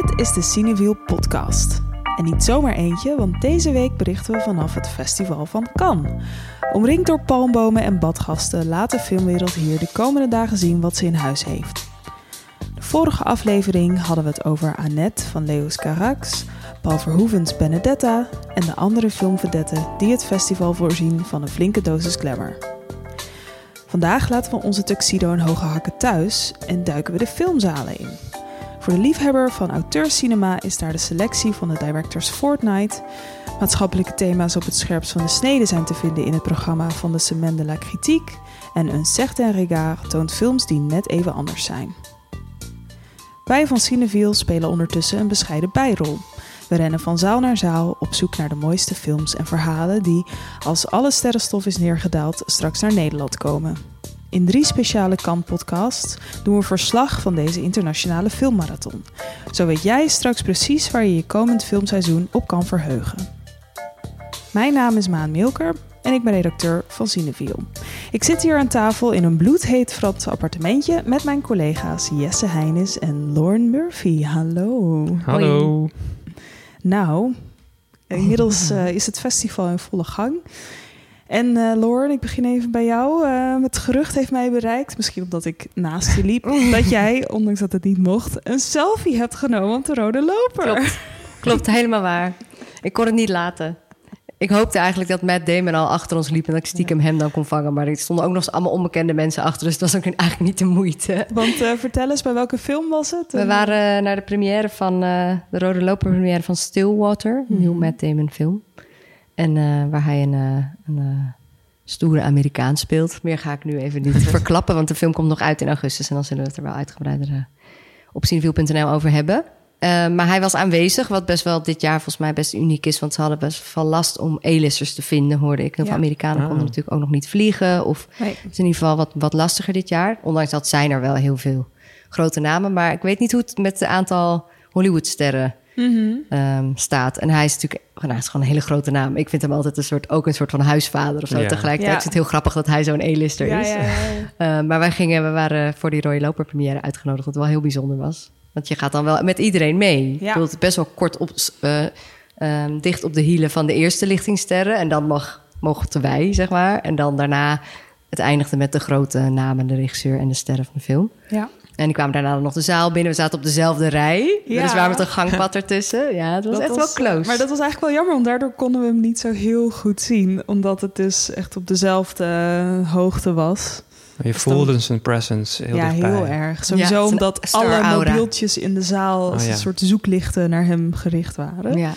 Dit is de Cinewiel podcast. En niet zomaar eentje, want deze week berichten we vanaf het festival van Cannes. Omringd door palmbomen en badgasten laat de filmwereld hier de komende dagen zien wat ze in huis heeft. De vorige aflevering hadden we het over Annette van Leos Carax, Paul Verhoevens Benedetta en de andere filmvedetten die het festival voorzien van een flinke dosis glamour. Vandaag laten we onze tuxedo en hoge hakken thuis en duiken we de filmzalen in. Voor de liefhebber van auteurscinema is daar de selectie van de directors Fortnite. Maatschappelijke thema's op het scherpst van de snede zijn te vinden in het programma van de Semaine de la Critique. En een Certain Regard toont films die net even anders zijn. Wij van Cineviel spelen ondertussen een bescheiden bijrol. We rennen van zaal naar zaal op zoek naar de mooiste films en verhalen die, als alle sterrenstof is neergedaald, straks naar Nederland komen. In drie speciale Kan-podcasts doen we verslag van deze internationale filmmarathon. Zo weet jij straks precies waar je je komend filmseizoen op kan verheugen. Mijn naam is Maan Milker en ik ben redacteur van Cineviel. Ik zit hier aan tafel in een bloedheet Frans appartementje met mijn collega's Jesse Heinis en Lauren Murphy. Hallo. Hallo. Nou, inmiddels uh, is het festival in volle gang. En uh, Lauren, ik begin even bij jou. Uh, het gerucht heeft mij bereikt, misschien omdat ik naast je liep, dat jij, ondanks dat het niet mocht, een selfie hebt genomen op de rode loper. Klopt, Klopt helemaal waar. Ik kon het niet laten. Ik hoopte eigenlijk dat Matt Damon al achter ons liep en dat ik stiekem hem dan kon vangen. Maar er stonden ook nog eens allemaal onbekende mensen achter, dus dat was ook eigenlijk niet de moeite. Want uh, vertel eens, bij welke film was het? We waren naar de première van de Rode Loper première van Stillwater, een nieuw Matt Damon film. En uh, waar hij een, uh, een uh, stoere Amerikaan speelt. Meer ga ik nu even niet verklappen, want de film komt nog uit in augustus. En dan zullen we het er wel uitgebreider op cineviel.nl over hebben. maar hij was aanwezig, wat best wel dit jaar volgens mij best uniek is. Want ze hadden best wel last om A-listers te vinden, hoorde ik. Heel ja. Amerikanen konden natuurlijk ook nog niet vliegen. Of nee. het is in ieder geval wat, wat lastiger dit jaar. Ondanks dat zijn er wel heel veel grote namen. Maar ik weet niet hoe het met het aantal Hollywoodsterren Mm -hmm. um, staat. En hij is natuurlijk nou, hij is gewoon een hele grote naam. Ik vind hem altijd een soort, ook een soort van huisvader of zo. Ja. Tegelijkertijd ja. is het heel grappig dat hij zo'n E-lister ja, is. Uh, maar wij gingen, we waren voor die Roy Loper première uitgenodigd, wat wel heel bijzonder was. Want je gaat dan wel met iedereen mee. Ja. Ik bedoel, het best wel kort op, uh, um, dicht op de hielen van de eerste lichtingsterren. En dan mag, mochten wij, zeg maar. En dan daarna, het eindigde met de grote namen, de regisseur en de sterren van de film. Ja. En die kwamen daarna nog de zaal binnen. We zaten op dezelfde rij. Ja. Dus waar met een gangpad ertussen. Ja, het was dat echt was, wel close. Maar dat was eigenlijk wel jammer, want daardoor konden we hem niet zo heel goed zien. Omdat het dus echt op dezelfde hoogte was. Je voelde zijn presence heel Ja, dichtbij. heel erg. Sowieso ja, omdat alle aura. mobieltjes in de zaal als Oh, ja. een soort zoeklichten naar hem gericht waren. Ja.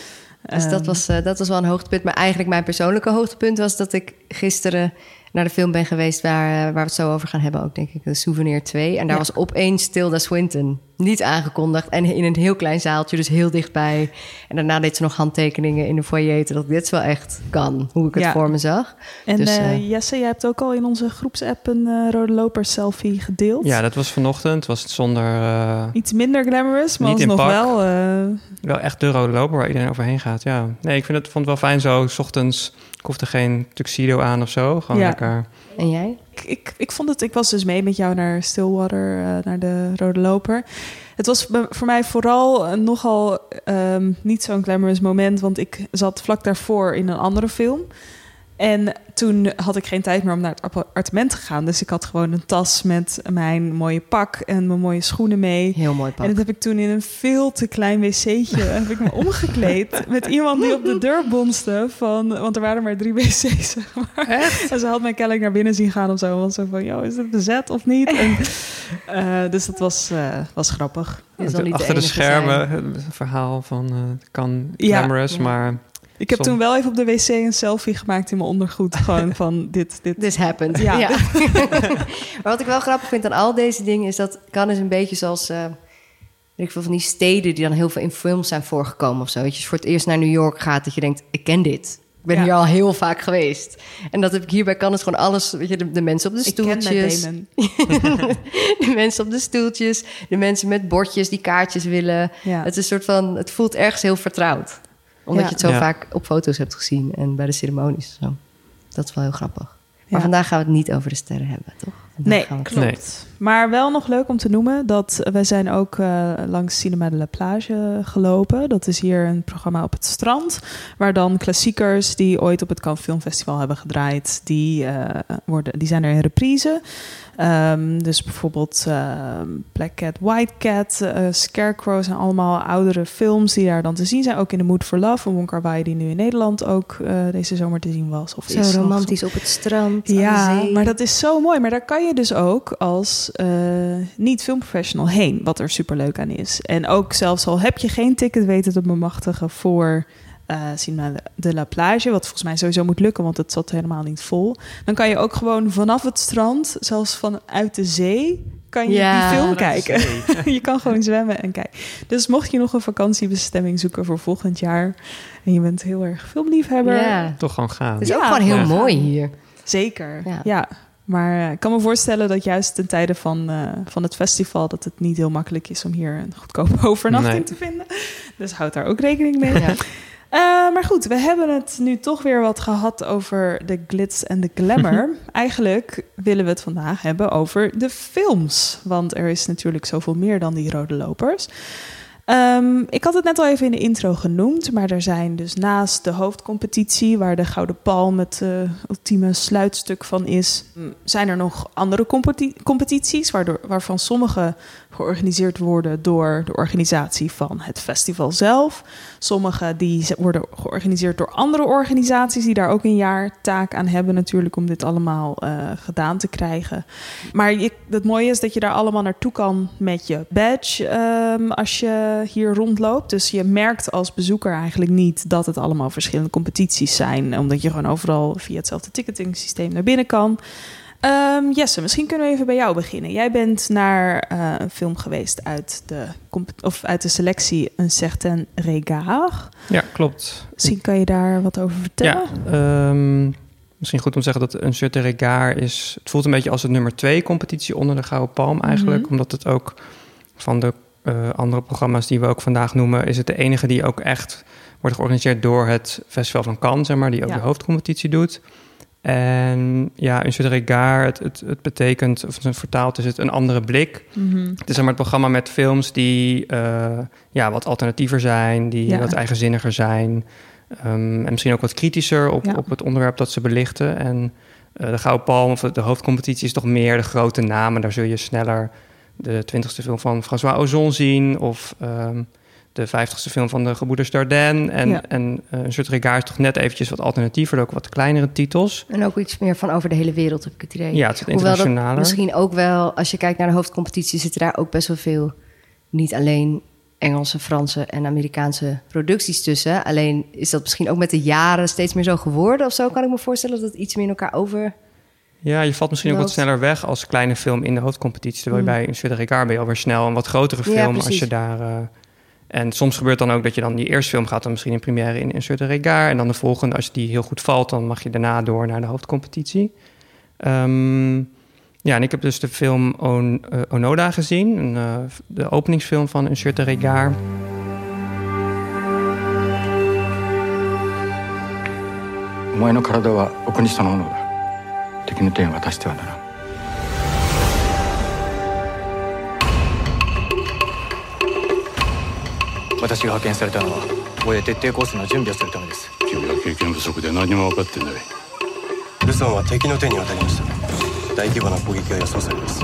Dus dat, Ehm, was, uh, dat was wel een hoogtepunt. Maar eigenlijk mijn persoonlijke hoogtepunt was dat ik gisteren naar de film ben geweest waar, uh, waar we het zo over gaan hebben, ook denk ik, de Souvenir 2. En daar Ja. was opeens Tilda Swinton. Niet aangekondigd en in een heel klein zaaltje, dus heel dichtbij. En daarna deed ze nog handtekeningen in de foyer, dat ik dit wel echt kan, hoe ik het Ja. voor me zag. En Dus, eh, eh, Jesse, jij hebt ook al in onze groepsapp een eh, rode loper selfie gedeeld. Ja, dat was vanochtend. Het was zonder... eh, Iets minder glamorous, maar Niet in alsnog pak. wel. eh, wel echt de rode loper waar iedereen overheen gaat. Ja. Nee, ik vind het, vond het wel fijn zo. 's ochtends, ik hoefde geen tuxedo aan of zo. Gewoon Ja. lekker... En jij? Ik, ik, vond het, ik was dus mee met jou naar Stillwater, eh, naar de Rode Loper. Het was voor mij vooral een nogal ehm, niet zo'n glamorous moment, want ik zat vlak daarvoor in een andere film. En toen had ik geen tijd meer om naar het appartement te gaan. Dus ik had gewoon een tas met mijn mooie pak en mijn mooie schoenen mee. Heel mooi pak. En dat heb ik toen in een veel te klein wc'tje heb ik me omgekleed met iemand die op de deur bonste van, want er waren maar drie wc's zeg maar. En ze had mij kennelijk naar binnen zien gaan of zo, want zo van, joh, is het bezet of niet? En, eh, dus dat was, eh, was grappig. Zal niet Achter de, enige schermen, het verhaal van eh kan Ja. maar... Ik heb Som- toen wel even op de wc een selfie gemaakt in mijn ondergoed, gewoon van dit, dit. This happened. Ja. Ja. maar wat ik wel grappig vind aan al deze dingen is dat kan is een beetje zoals eh, weet ik veel van die steden die dan heel veel in films zijn voorgekomen of zo. Weet je, voor het eerst naar New York gaat, dat je denkt, ik ken dit. Ik ben Ja. hier al heel vaak geweest. En dat heb ik hierbij kan het gewoon alles, weet je, de, de mensen op de Ik ken Matt stoeltjes, de mensen op de stoeltjes, de mensen met bordjes die kaartjes willen. Ja. Het is een soort van, het voelt ergens heel vertrouwd. Omdat je het zo vaak op foto's hebt gezien en bij de ceremonies. Zo. Dat is wel heel grappig. Maar vandaag gaan we het niet over de sterren hebben, toch? Nee, klopt. Maar wel nog leuk om te noemen dat we zijn ook eh, langs Cinema de la Plage gelopen. Dat is hier een programma op het strand. Waar dan klassiekers die ooit op het Cannes Film Festival hebben gedraaid, die, eh, worden, die zijn er in reprise. Ehm, dus bijvoorbeeld ehm, Black Cat, White Cat, eh, Scarecrow zijn allemaal oudere films die daar dan te zien zijn. Ook in The Mood for Love van Wong Kar-wai die nu in Nederland ook deze zomer te zien was. Of Zo nog. romantisch op het strand. aan Ja, de zee. maar dat is zo mooi. Maar daar kan je dus ook als eh, niet-filmprofessional heen, wat er superleuk aan is. En ook zelfs al heb je geen ticket weten te bemachtigen voor eh Cinema de la Plage, wat volgens mij sowieso moet lukken, want het zat helemaal niet vol. Dan kan je ook gewoon vanaf het strand, zelfs vanuit de zee, kan je Ja, die film kijken. je kan gewoon zwemmen en kijken. Dus mocht je nog een vakantiebestemming zoeken voor volgend jaar en je bent heel erg filmliefhebber, Ja. Toch gewoon gaan. Het is Ja, ook gewoon heel ja. mooi hier. Zeker, ja. Ja. Maar eh, ik kan me voorstellen dat juist ten tijde van, eh, van het festival... dat het niet heel makkelijk is om hier een goedkope overnachting Nee. te vinden. Dus houd daar ook rekening mee. Ja. Eh, maar goed, we hebben het nu toch weer wat gehad over de glitz en de glamour. Eigenlijk willen we het vandaag hebben over de films. Want er is natuurlijk zoveel meer dan die rode lopers. Ehm, ik had het net al even in de intro genoemd, maar er zijn dus naast de hoofdcompetitie, waar de Gouden Palm het eh, ultieme sluitstuk van is, mm, zijn er nog andere competi- competities, waardoor, waarvan sommige georganiseerd worden door de organisatie van het festival zelf. Sommige die worden georganiseerd door andere organisaties die daar ook een jaar taak aan hebben natuurlijk om dit allemaal eh, gedaan te krijgen. Maar je, het mooie is dat je daar allemaal naartoe kan met je badge ehm, als je hier rondloopt. Dus je merkt als bezoeker eigenlijk niet dat het allemaal verschillende competities zijn, omdat je gewoon overal via hetzelfde ticketing systeem naar binnen kan. Ehm, Jesse, misschien kunnen we even bij jou beginnen. Jij bent naar eh, een film geweest uit de, of uit de selectie Een Certain Regard. Ja, klopt. Misschien kan je daar wat over vertellen. Ja, ehm, misschien goed om te zeggen dat een de Regard is... Het voelt een beetje als het nummer twee competitie onder de Gouden Palm eigenlijk. Mhm. Omdat het ook van de eh, andere programma's die we ook vandaag noemen... is het de enige die ook echt wordt georganiseerd door het Festival van Cannes, zeg maar. Die ook Ja. de hoofdcompetitie doet. En ja, een de Regard, het, het, het betekent, of het vertaald is het een andere blik. Mhm. Het is zeg maar het programma met films die eh, ja, wat alternatiever zijn, die Ja. wat eigenzinniger zijn. ehm, en misschien ook wat kritischer op, Ja. op het onderwerp dat ze belichten. En eh, de Gouden Palm, of de hoofdcompetitie, is toch meer de grote namen. Daar zul je sneller de twintigste film van François Ozon zien. Of ehm, de vijftigste film van de Gebroeders Dardenne. En, Ja. en eh, een soort Regard is toch net eventjes wat alternatiever. Ook wat kleinere titels. En ook iets meer van over de hele wereld, heb ik het idee. Ja, het is misschien ook wel, als je kijkt naar de hoofdcompetitie, zitten daar ook best wel veel, niet alleen Engelse, Franse en Amerikaanse producties tussen. Alleen is dat misschien ook met de jaren steeds meer zo geworden of zo, kan ik me voorstellen dat het iets meer in elkaar over... Ja, je valt misschien ook wat sneller weg als kleine film in de hoofdcompetitie. Terwijl je bij een mm. Sutter Ricard ben je alweer snel een wat grotere film als je daar. Eh, en soms gebeurt dan ook dat je dan die eerste film gaat dan misschien in première in een Sutter En dan de volgende, als die heel goed valt, dan mag je daarna door naar de hoofdcompetitie. Ehm, ja, en ik heb dus de film On, eh, Onoda gezien, een, eh, de openingsfilm van een Regard. Ricard. Karada wa Okunishi 敵の手に渡してはならん。私が派遣されたのは防衛徹底コースの準備をするためです。君は経験不足で何も分かってない。ルソンは敵の手に渡りました。大規模な攻撃が予想されます。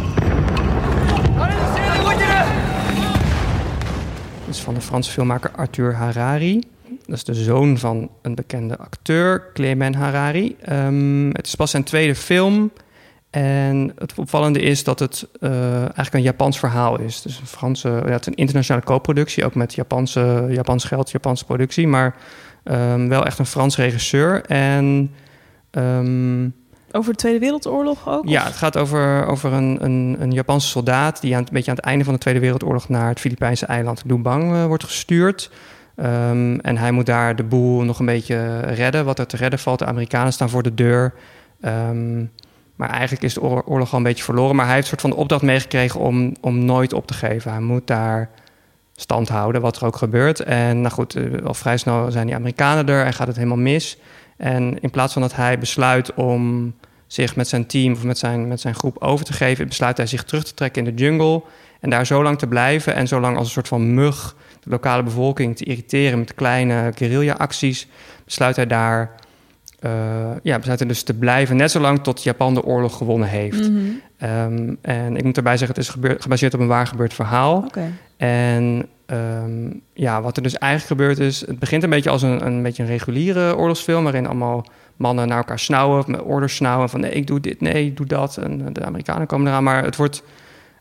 Dat is van de Franse filmmaker Arthur Harari. Dat is de zoon van een bekende acteur, Clement Harari. Ehm, het is pas zijn tweede film. En het opvallende is dat het eh, eigenlijk een Japans verhaal is. Dus een Franse, ja, het is een internationale co-productie, ook met Japanse, Japans geld, Japanse productie. Maar ehm, wel echt een Frans regisseur. En ehm, Over de Tweede Wereldoorlog ook? ja, of? het gaat over, over een, een, een Japanse soldaat die aan, het- een beetje aan het einde van de Tweede Wereldoorlog naar het Filipijnse eiland Lubang eh, wordt gestuurd. Ehm, en hij moet daar de boel nog een beetje redden. Wat er te redden valt. De Amerikanen staan voor de deur. Ehm, maar eigenlijk is de oor- oorlog al een beetje verloren. Maar hij heeft een soort van de opdracht meegekregen om, om nooit op te geven. Hij moet daar stand houden, wat er ook gebeurt. En nou goed, eh, al vrij snel zijn die Amerikanen er en gaat het helemaal mis. En in plaats van dat hij besluit om zich met zijn team of met zijn, met zijn groep over te geven, besluit hij zich terug te trekken in de jungle en daar zo lang te blijven en zo lang als een soort van mug de lokale bevolking te irriteren met kleine guerrilla-acties, besluit hij daar uh, ja, besluit hij dus te blijven, net zolang tot Japan de oorlog gewonnen heeft. Mhm. Um, en ik moet erbij zeggen, het is gebeurd, gebaseerd op een waar gebeurd verhaal. En um, ja, wat er dus eigenlijk gebeurd is, het begint een beetje als een, een beetje een reguliere oorlogsfilm, waarin allemaal mannen naar elkaar snauwen, met orders snauwen van nee, ik doe dit, nee, ik doe dat. En de Amerikanen komen eraan, maar het wordt,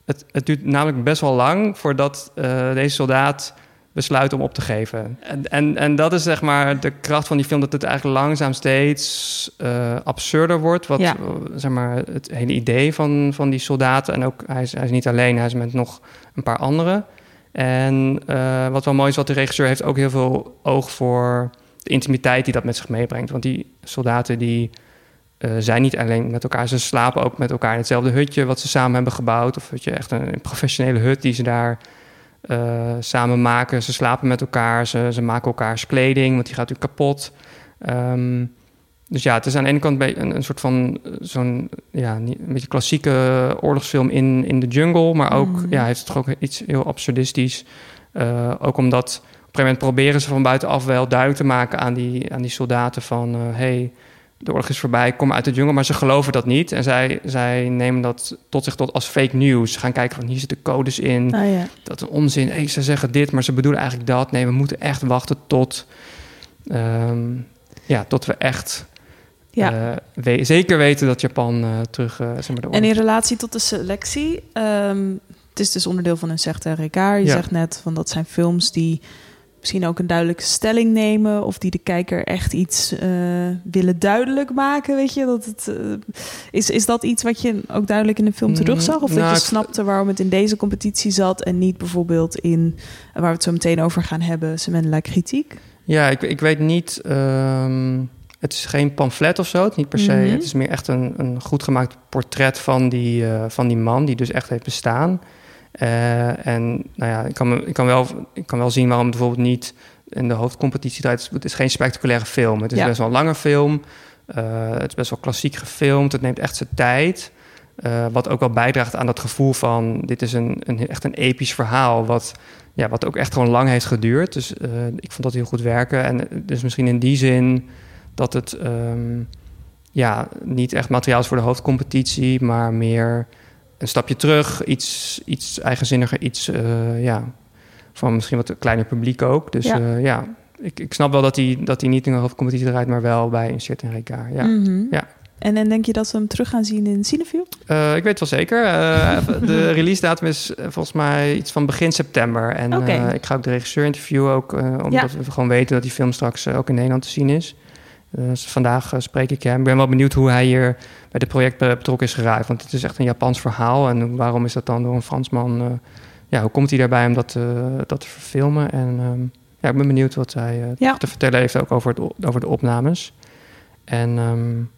het, het duurt namelijk best wel lang voordat uh, deze soldaat besluit om op te geven. En, en, en dat is zeg maar de kracht van die film, dat het eigenlijk langzaam steeds uh, absurder wordt. Wat Ja. zeg maar het hele idee van, van die soldaten. En ook hij is, hij is niet alleen, hij is met nog een paar anderen. En uh, wat wel mooi is, wat de regisseur heeft ook heel veel oog voor de intimiteit die dat met zich meebrengt. Want die soldaten die uh, zijn niet alleen met elkaar, ze slapen ook met elkaar in hetzelfde hutje wat ze samen hebben gebouwd. Of hutje, echt een, een professionele hut die ze daar uh, samen maken. Ze slapen met elkaar, ze, ze maken elkaars kleding, want die gaat natuurlijk kapot. Um, dus ja, het is aan de ene kant een, een soort van zo'n ja, een beetje klassieke oorlogsfilm in, in de jungle, maar ook mm. ja, heeft toch ook iets heel absurdistisch. Uh, ook omdat op een gegeven moment proberen ze van buitenaf wel duidelijk te maken aan die, aan die soldaten van uh, hey, de oorlog is voorbij, kom uit de jungle, maar ze geloven dat niet. En zij, zij nemen dat tot zich tot als fake news. Ze gaan kijken van hier zitten codes in. Ah, ja. Dat is onzin. Hey, ze zeggen dit, maar ze bedoelen eigenlijk dat. Nee, we moeten echt wachten tot, um, ja, tot we echt ja. Uh, we zeker weten dat Japan uh, terug. Uh, zeg maar de en in relatie tot de selectie, um, het is dus onderdeel van een zegt Ricard. Je Ja. zegt net van dat zijn films die misschien ook een duidelijke stelling nemen of die de kijker echt iets uh, willen duidelijk maken. Weet je dat het uh, is, is dat iets wat je ook duidelijk in de film terug zag, of nou, dat je ik- snapte waarom het in deze competitie zat en niet bijvoorbeeld in waar we het zo meteen over gaan hebben, Cement la kritiek. Ja, ik, ik weet niet. ehm, het is geen pamflet of zo. Het niet per se. Mhm. Het is meer echt een, een goed gemaakt portret van die, eh, van die man die dus echt heeft bestaan. Eh, en nou ja, ik kan, ik, kan wel, ik kan wel zien waarom het bijvoorbeeld niet in de hoofdcompetitie draait. Het is geen spectaculaire film. Het is Ja. best wel een lange film. Eh, het is best wel klassiek gefilmd. Het neemt echt zijn tijd. Eh, wat ook wel bijdraagt aan dat gevoel van... dit is een, een, echt een episch verhaal... Wat, ja, wat ook echt gewoon lang heeft geduurd. Dus ik vond dat heel goed werken. En dus misschien in die zin dat het... ehm, ja, niet echt materiaal is voor de hoofdcompetitie... maar meer een stapje terug. Iets, iets eigenzinniger, iets... eh, ja, van misschien wat een kleiner publiek ook. Dus Ja. ja, ja ik, ik snap wel dat hij, dat hij niet in de hoofdcompetitie draait... maar wel bij een shirt en Ricard, ja. Mhm. Ja. En, en denk je dat we hem terug gaan zien in Cineview? Uh, ik weet wel zeker. De release datum is volgens mij iets van begin september. En okay. ik ga ook de regisseur interviewen, ook, omdat Ja. we gewoon weten dat die film straks ook in Nederland te zien is. Dus vandaag uh, spreek ik hem. Ik ben wel benieuwd hoe hij hier bij dit project be- betrokken is geraakt. Want het is echt een Japans verhaal. En waarom is dat dan door een Fransman? Uh, ja, hoe komt hij daarbij om dat, uh, dat te verfilmen? En um, ja, ik ben benieuwd wat hij Ja. te vertellen heeft ook over, het, over de opnames. En um,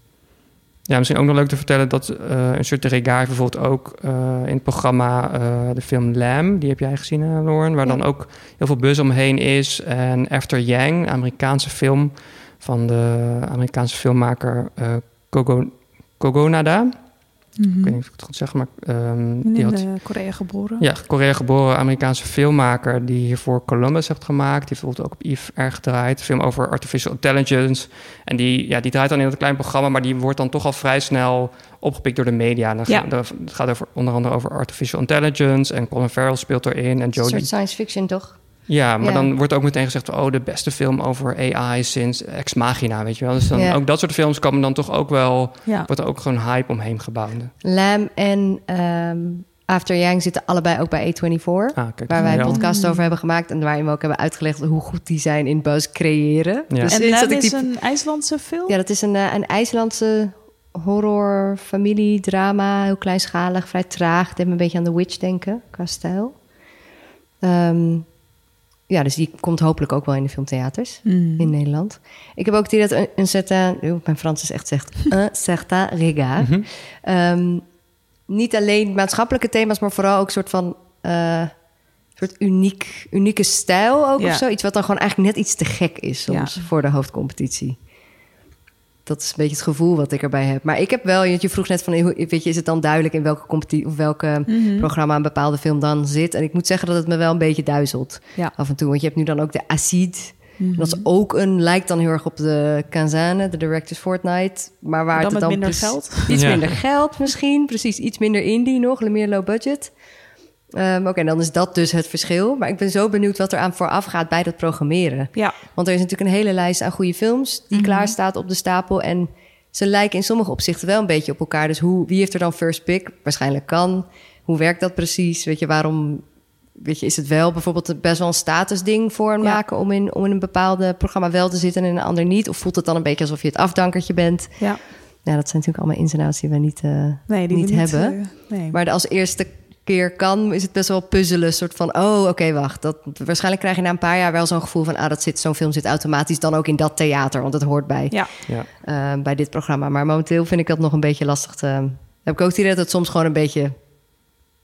ja, misschien ook nog leuk te vertellen dat uh, een soort de Regard bijvoorbeeld ook uh, in het programma uh, de film Lamb, die heb jij gezien, Lauren, waar Ja. dan ook heel veel buzz omheen is. En After Yang, Amerikaanse film van de Amerikaanse filmmaker uh, Kogo, Kogonada. Mhm. Ik weet niet of ik het goed zeg, maar um, In die had... uh, Korea geboren. Ja, Korea geboren Amerikaanse filmmaker die hiervoor Columbus heeft gemaakt. Die heeft bijvoorbeeld ook op Eve erg gedraaid. Een film over artificial intelligence. En die, ja, die draait dan in dat klein programma, maar die wordt dan toch al vrij snel opgepikt door de media. Dan Ja. gaat, het gaat over, onder andere over artificial intelligence. En Colin Farrell speelt erin. En Een Jodie. soort science fiction, toch? Ja, maar Ja. dan wordt ook meteen gezegd... oh, de beste film over AI sinds Ex Machina, weet je wel. Dus dan, Ja. ook dat soort films komen dan toch ook wel... Ja. wordt er ook gewoon hype omheen gebouwd. Lam en ehm, After Yang zitten allebei ook bij A24. Ah, kijk, Waar wij een podcast over hebben gemaakt. En waarin we ook hebben uitgelegd hoe goed die zijn in buzz creëren. Ja. Dus en Lam dat is die- een IJslandse film? Ja, dat is een, eh, een IJslandse horror, familie, drama. Heel kleinschalig, vrij traag. Het deed me een beetje aan The Witch denken, qua stijl. Ehm, ja, dus die komt hopelijk ook wel in de filmtheaters Mhm. in Nederland. Ik heb ook het idee dat een, een certain... mijn Frans is echt zegt... un certain regard. Mhm. Ehm, niet alleen maatschappelijke thema's, maar vooral ook een soort van... eh, soort uniek, unieke stijl ook Ja. of zo. Iets wat dan gewoon eigenlijk net iets te gek is soms Ja. voor de hoofdcompetitie. Dat is een beetje het gevoel wat ik erbij heb. Maar ik heb wel, je vroeg net van, weet je, is het dan duidelijk in welke, competi- of welke Mhm. programma een bepaalde film dan zit? En ik moet zeggen dat het me wel een beetje duizelt Ja. af en toe. Want je hebt nu dan ook de Acide. Mhm. Dat is ook een, lijkt dan heel erg op de Kanzane, de Directors Fortnite. Maar waar Dan het dan minder geld. Iets Ja. minder geld misschien, precies. Iets minder indie nog, meer low budget. Ehm, Oké, dan is dat dus het verschil. Maar ik ben zo benieuwd wat er aan vooraf gaat bij dat programmeren. Ja, Want er is natuurlijk een hele lijst aan goede films die klaar staat op de stapel. En ze lijken in sommige opzichten wel een beetje op elkaar. Dus hoe, wie heeft er dan first pick? Waarschijnlijk kan. Hoe werkt dat precies? Weet je, waarom... Weet je, is het wel bijvoorbeeld best wel een statusding voor een Ja. maken... Om in, om in een bepaalde programma wel te zitten en in een ander niet? Of voelt het dan een beetje alsof je het afdankertje bent? ja. Ja, dat zijn natuurlijk allemaal ins en outs die we niet, eh, Nee, die niet we niet hebben. eh, nee. Maar als eerste keer kan, is het best wel puzzelen. soort van, oh, oké, wacht. Dat, waarschijnlijk krijg je na een paar jaar wel zo'n gevoel van... ah, dat zit, zo'n film zit automatisch dan ook in dat theater. Want het hoort bij, ja. Ja. eh, bij dit programma. Maar momenteel vind ik dat nog een beetje lastig te... heb ik ook het idee dat het soms gewoon een beetje...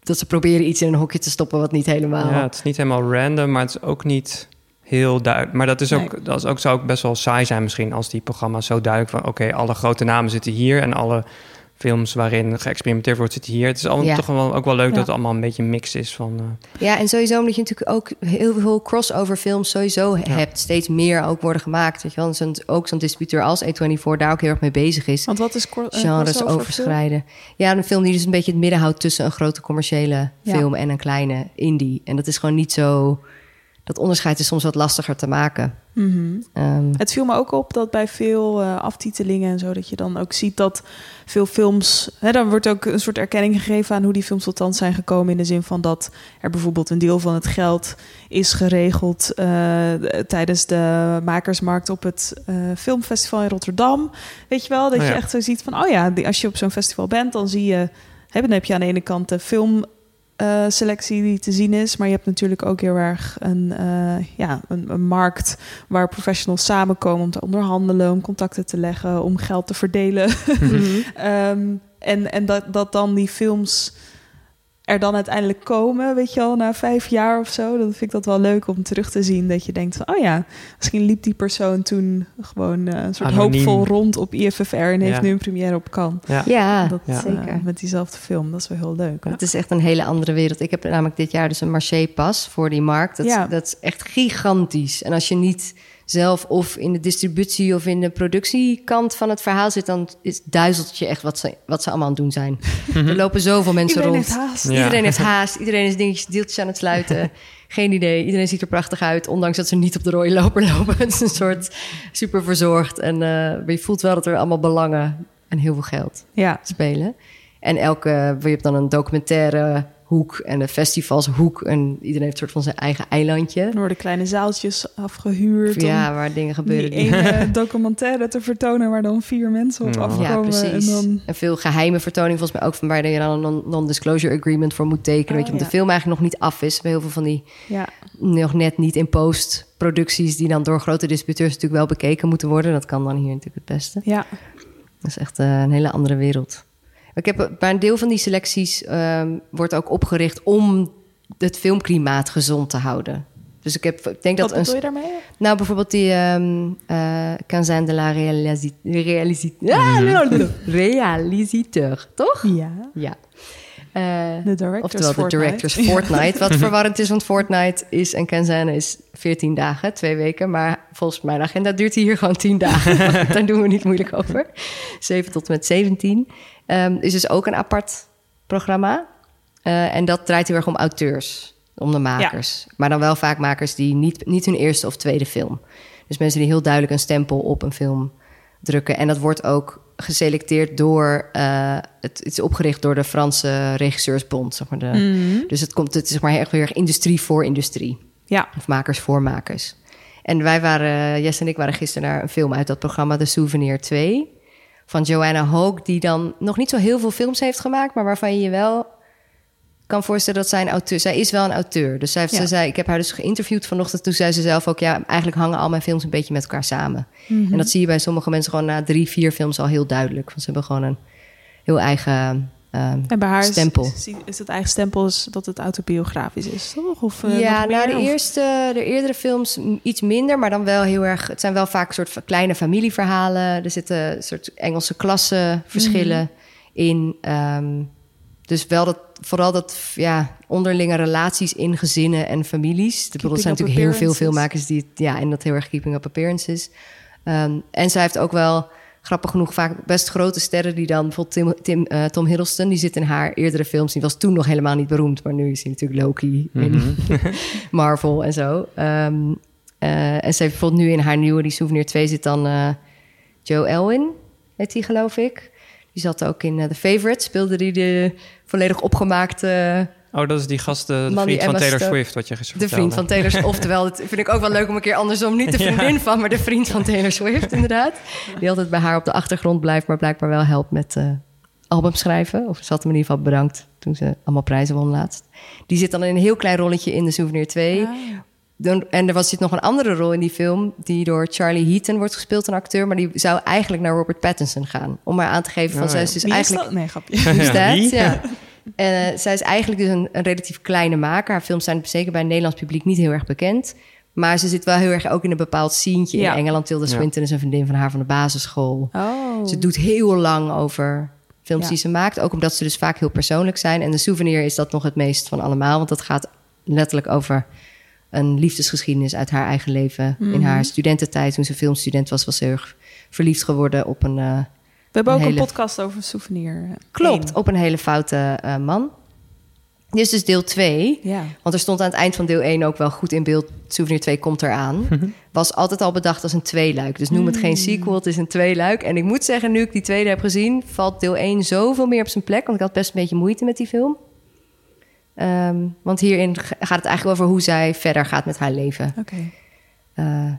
dat ze proberen iets in een hokje te stoppen wat niet helemaal... Ja, het is niet helemaal random, maar het is ook niet heel duidelijk. Maar dat is ook, dat is ook, zou ook best wel saai zijn misschien als die programma's zo duidelijk van... oké, alle grote namen zitten hier en alle films waarin geëxperimenteerd wordt zitten hier. Het is allemaal Ja. toch wel, ook wel leuk Ja. dat het allemaal een beetje een mix is van... eh, Ja, en sowieso omdat je natuurlijk ook heel veel crossover films sowieso hebt. Steeds meer ook worden gemaakt. Weet je wel? En ook zo'n distributeur als A24 daar ook heel erg mee bezig is. Want wat is een genres overschrijden. Ja, een film die dus een beetje het midden houdt tussen een grote commerciële Ja. film en een kleine indie. En dat is gewoon niet zo. Dat onderscheid is soms wat lastiger te maken. Mhm. Ehm, Het viel me ook op dat bij veel eh, aftitelingen en zo, dat je dan ook ziet dat veel films. Hè, dan wordt ook een soort erkenning gegeven aan hoe die films tot stand zijn gekomen. In de zin van dat er bijvoorbeeld een deel van het geld is geregeld eh, tijdens de makersmarkt op het eh, filmfestival in Rotterdam. Weet je wel, dat Oh je ja. echt zo ziet van, oh ja, als je op zo'n festival bent, dan zie je. Hè, dan heb je aan de ene kant de film eh, selectie die te zien is. Maar je hebt natuurlijk ook heel erg een, eh, ja, een, een markt waar professionals samenkomen om te onderhandelen, om contacten te leggen, om geld te verdelen. Ehm, en en dat, dat dan die films er dan uiteindelijk komen, weet je wel, na vijf jaar of zo. Dan vind ik dat wel leuk om terug te zien. Dat je denkt van, oh ja, misschien liep die persoon toen gewoon eh, een soort Anoniem. hoopvol rond op IFFR en heeft Ja. nu een première op Cannes. ja. ja, Dat, eh, zeker. met diezelfde film, dat is wel heel leuk. Het is echt een hele andere wereld. Ik heb namelijk dit jaar dus een marché-pas voor die markt. Dat, Ja. dat is echt gigantisch. En als je niet zelf of in de distributie of in de productiekant van het verhaal zit... dan is, duizelt het je echt wat ze, wat ze allemaal aan het doen zijn. Er lopen zoveel mensen Iedereen rond. heeft haast. Ja. Iedereen heeft haast. Iedereen is dingetjes, deeltjes aan het sluiten. Geen idee. Iedereen ziet er prachtig uit. Ondanks dat ze niet op de rode loper lopen. Het is een soort super verzorgd. En eh, je voelt wel dat er allemaal belangen en heel veel geld Ja, spelen. En elke, je hebt dan een documentaire hoek en een festivalshoek. En iedereen heeft een soort van zijn eigen eilandje. er worden kleine zaaltjes afgehuurd Ja, om waar dingen gebeuren. die- ene documentaire te vertonen waar dan vier mensen op Ja. afkomen. Ja, precies. En dan, En veel geheime vertoning, volgens mij ook van waar je dan een non- non-disclosure agreement voor moet tekenen. Oh, weet je, want ja. de film eigenlijk nog niet af is. Bij heel veel van die ja, nog net niet in post producties die dan door grote distributeurs natuurlijk wel bekeken moeten worden. Dat kan dan hier natuurlijk het beste. ja, Dat is echt eh, een hele andere wereld. Ik heb, bij een deel van die selecties ehm, wordt ook opgericht om het filmklimaat gezond te houden. Dus ik, heb, ik denk dat wat een, bedoel je daarmee? nou, bijvoorbeeld die um, uh, de la realisateur, toch? Ja, Ja. Eh, de directors Oftewel de Fortnite. Directors Fortnite. Wat verwarrend is, want Fortnite is en Kenzane is 14 dagen, twee weken. Maar volgens mijn agenda duurt hij hier gewoon 10 dagen. Daar doen we niet moeilijk over. 7 tot en met 17. Um, is dus ook een apart programma. Uh, en dat draait heel erg om auteurs, om de makers. Ja. Maar dan wel vaak makers die niet, niet hun eerste of tweede film. Dus mensen die heel duidelijk een stempel op een film drukken. En dat wordt ook geselecteerd door... Uh, het, het, is opgericht door de Franse regisseursbond. Zeg maar de, mm. Dus het, komt, het is zeg maar heel erg industrie voor industrie. Ja. Of makers voor makers. En wij waren, Jess en ik waren gisteren naar een film uit dat programma... The Souvenir 2 van Joanna Hoog... die dan nog niet zo heel veel films heeft gemaakt... maar waarvan je je wel kan voorstellen dat zij een auteur... Zij is wel een auteur. Dus zij heeft, ja. ze zei, ik heb haar dus geïnterviewd vanochtend. Toen zei ze zelf ook... ja, eigenlijk hangen al mijn films een beetje met elkaar samen. Mm -hmm. En dat zie je bij sommige mensen gewoon na drie, vier films al heel duidelijk. Want ze hebben gewoon een heel eigen En bij haar stempel. is, is het eigen stempel dat het autobiografisch is, toch? Of, eh, ja, nou meer? de Of- eerste, de eerdere films iets minder, maar dan wel heel erg. Het zijn wel vaak soort van kleine familieverhalen. Er zitten soort Engelse klassenverschillen Mhm. in. Ehm, dus wel dat, vooral dat ja, onderlinge relaties in gezinnen en families. Er zijn natuurlijk heel veel filmmakers die het, ja, en dat heel erg keeping up appearances. Ehm, en zij heeft ook wel grappig genoeg vaak best grote sterren die dan bijvoorbeeld Tim, Tim, eh, Tom Hiddleston, die zit in haar eerdere films. Die was toen nog helemaal niet beroemd, maar nu is hij natuurlijk Loki in Marvel en zo. Ehm, eh, en ze heeft bijvoorbeeld nu in haar nieuwe, die Souvenir 2, zit dan eh, Joe Elwin, heet die geloof ik. Die zat ook in The Favourite, speelde die de volledig opgemaakte... Oh, dat is die gast, de, Man vriend van Taylor Stone- Swift, wat je gisteren De vriend van. Taylor Swift. Oftewel, dat vind ik ook wel leuk om een keer andersom. Niet de Ja. vriendin van, maar de vriend van Taylor Swift, inderdaad. Die altijd bij haar op de achtergrond blijft, maar blijkbaar wel helpt met eh albums schrijven. Of ze had hem in ieder geval bedankt toen ze allemaal prijzen won laatst. Die zit dan in een heel klein rolletje in de Souvenir 2. Ah, Dan, en er was zit nog een andere rol in die film... die door Charlie Heaton wordt gespeeld, een acteur... maar die zou eigenlijk naar Robert Pattinson gaan. Om maar aan te geven van... Oh, zij ja. is dus Wie is eigenlijk... dat? Nee, grapje. That? wie? Ja. En eh, zij is eigenlijk dus een, een relatief kleine maker. Haar films zijn zeker bij het Nederlands publiek niet heel erg bekend. Maar ze zit wel heel erg ook in een bepaald sientje Ja. in Engeland. Tilda Ja. Swinton is een vriendin van haar van de basisschool. Oh. Ze doet heel lang over films Ja. die ze maakt. Ook omdat ze dus vaak heel persoonlijk zijn. En de souvenir is dat nog het meest van allemaal. Want dat gaat letterlijk over een liefdesgeschiedenis uit haar eigen leven. In Mhm. haar studententijd, toen ze filmstudent was, was ze heel erg verliefd geworden op een... eh, hebben ook een een podcast over souvenir. Klopt, Eén. op een hele foute eh, man. Dit is dus deel 2. Ja. Want er stond aan het eind van deel 1 ook wel goed in beeld... Souvenir 2 komt eraan. Was altijd al bedacht als een tweeluik. Dus noem het geen sequel, het is een tweeluik. En ik moet zeggen, nu ik die tweede heb gezien... valt deel 1 zoveel meer op zijn plek. Want ik had best een beetje moeite met die film. Ehm, want hierin gaat het eigenlijk over hoe zij verder gaat met haar leven. Oké. Eh,